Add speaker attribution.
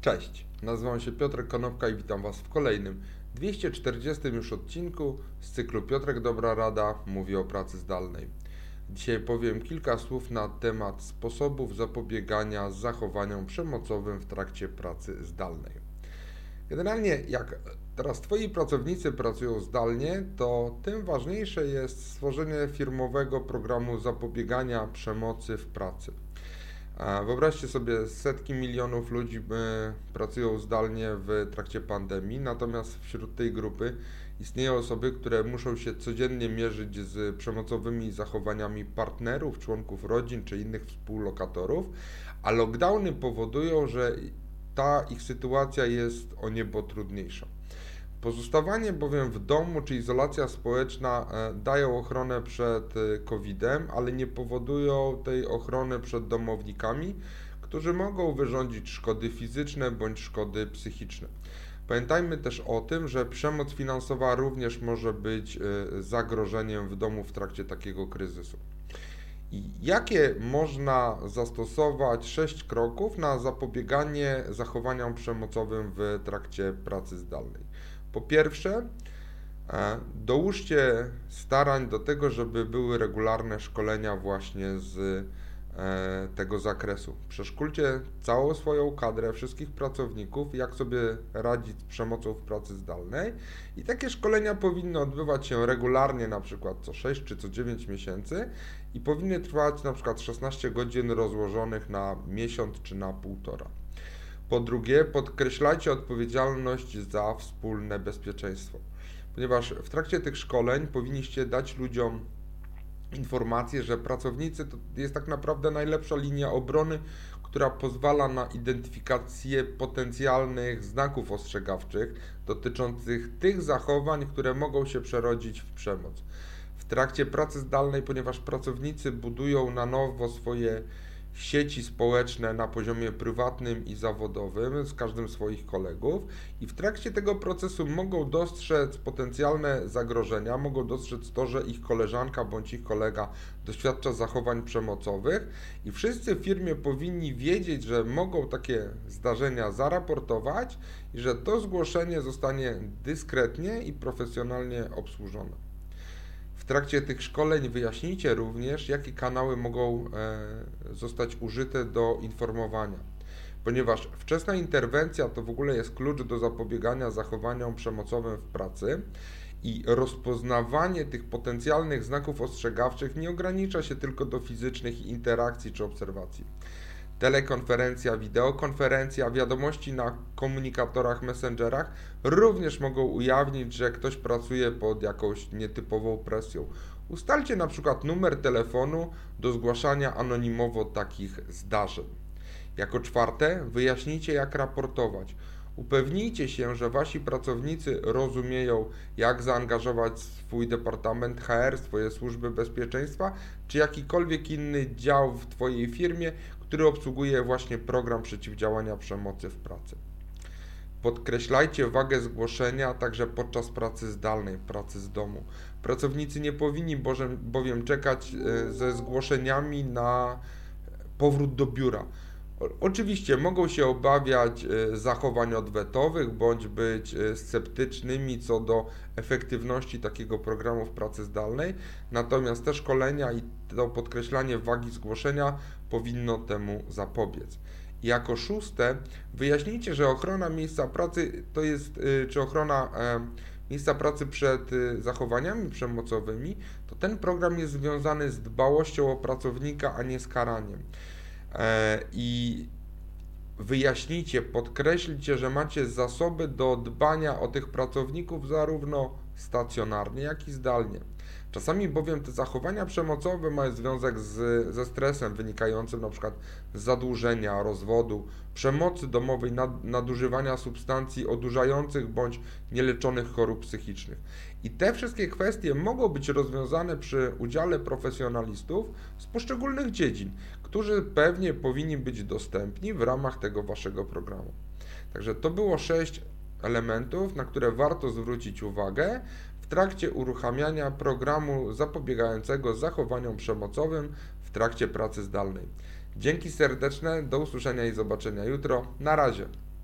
Speaker 1: Cześć, nazywam się Piotrek Konopka i witam Was w kolejnym 240 już odcinku z cyklu Piotrek Dobra Rada mówi o pracy zdalnej. Dzisiaj powiem kilka słów na temat sposobów zapobiegania zachowaniom przemocowym w trakcie pracy zdalnej. Generalnie, jak teraz Twoi pracownicy pracują zdalnie, to tym ważniejsze jest stworzenie firmowego programu zapobiegania przemocy w pracy. Wyobraźcie sobie, setki milionów ludzi e, pracują zdalnie w trakcie pandemii, natomiast wśród tej grupy istnieją osoby, które muszą się codziennie mierzyć z przemocowymi zachowaniami partnerów, członków rodzin czy innych współlokatorów, a lockdowny powodują, że ta ich sytuacja jest o niebo trudniejsza. Pozostawanie bowiem w domu czy izolacja społeczna e, dają ochronę przed e, COVID-em, ale nie powodują tej ochrony przed domownikami, którzy mogą wyrządzić szkody fizyczne bądź szkody psychiczne. Pamiętajmy też o tym, że przemoc finansowa również może być e, zagrożeniem w domu w trakcie takiego kryzysu. I jakie można zastosować sześć kroków na zapobieganie zachowaniom przemocowym w trakcie pracy zdalnej? Po pierwsze, dołóżcie starań do tego, żeby były regularne szkolenia właśnie z e, tego zakresu. Przeszkulcie całą swoją kadrę, wszystkich pracowników, jak sobie radzić z przemocą w pracy zdalnej. I takie szkolenia powinny odbywać się regularnie, na przykład co 6 czy co 9 miesięcy i powinny trwać na przykład 16 godzin rozłożonych na miesiąc czy na półtora. Po drugie, podkreślajcie odpowiedzialność za wspólne bezpieczeństwo, ponieważ w trakcie tych szkoleń powinniście dać ludziom informację, że pracownicy to jest tak naprawdę najlepsza linia obrony, która pozwala na identyfikację potencjalnych znaków ostrzegawczych dotyczących tych zachowań, które mogą się przerodzić w przemoc. W trakcie pracy zdalnej, ponieważ pracownicy budują na nowo swoje sieci społeczne na poziomie prywatnym i zawodowym z każdym swoich kolegów i w trakcie tego procesu mogą dostrzec potencjalne zagrożenia, mogą dostrzec to, że ich koleżanka bądź ich kolega doświadcza zachowań przemocowych i wszyscy w firmie powinni wiedzieć, że mogą takie zdarzenia zaraportować i że to zgłoszenie zostanie dyskretnie i profesjonalnie obsłużone trakcie tych szkoleń wyjaśnijcie również, jakie kanały mogą e, zostać użyte do informowania. Ponieważ wczesna interwencja to w ogóle jest klucz do zapobiegania zachowaniom przemocowym w pracy i rozpoznawanie tych potencjalnych znaków ostrzegawczych nie ogranicza się tylko do fizycznych interakcji czy obserwacji telekonferencja, wideokonferencja, wiadomości na komunikatorach, messengerach również mogą ujawnić, że ktoś pracuje pod jakąś nietypową presją. Ustalcie na przykład numer telefonu do zgłaszania anonimowo takich zdarzeń. Jako czwarte, wyjaśnijcie jak raportować. Upewnijcie się, że wasi pracownicy rozumieją, jak zaangażować swój departament HR, swoje służby bezpieczeństwa, czy jakikolwiek inny dział w Twojej firmie, który obsługuje właśnie program przeciwdziałania przemocy w pracy. Podkreślajcie wagę zgłoszenia także podczas pracy zdalnej, pracy z domu. Pracownicy nie powinni bowiem czekać e, ze zgłoszeniami na powrót do biura. Oczywiście mogą się obawiać e, zachowań odwetowych bądź być e, sceptycznymi co do efektywności takiego programu w pracy zdalnej, natomiast te szkolenia i to podkreślanie wagi zgłoszenia powinno temu zapobiec. Jako szóste, wyjaśnijcie, że ochrona miejsca pracy to jest, e, czy ochrona miejsca pracy przed zachowaniami przemocowymi, to ten program jest związany z dbałością o pracownika, a nie z karaniem. E, i wyjaśnijcie, podkreślcie, że macie zasoby do dbania o tych pracowników zarówno stacjonarnie, jak i zdalnie. Czasami bowiem te zachowania przemocowe mają związek z, ze stresem wynikającym np. z zadłużenia, rozwodu, przemocy domowej, nad, nadużywania substancji odurzających bądź nieleczonych chorób psychicznych. I te wszystkie kwestie mogą być rozwiązane przy udziale profesjonalistów z poszczególnych dziedzin, którzy pewnie powinni być dostępni w ramach tego waszego programu. Także to było sześć elementów, na które warto zwrócić uwagę w trakcie uruchamiania programu zapobiegającego zachowaniom przemocowym w trakcie pracy zdalnej. Dzięki serdeczne, do usłyszenia i zobaczenia jutro. Na razie.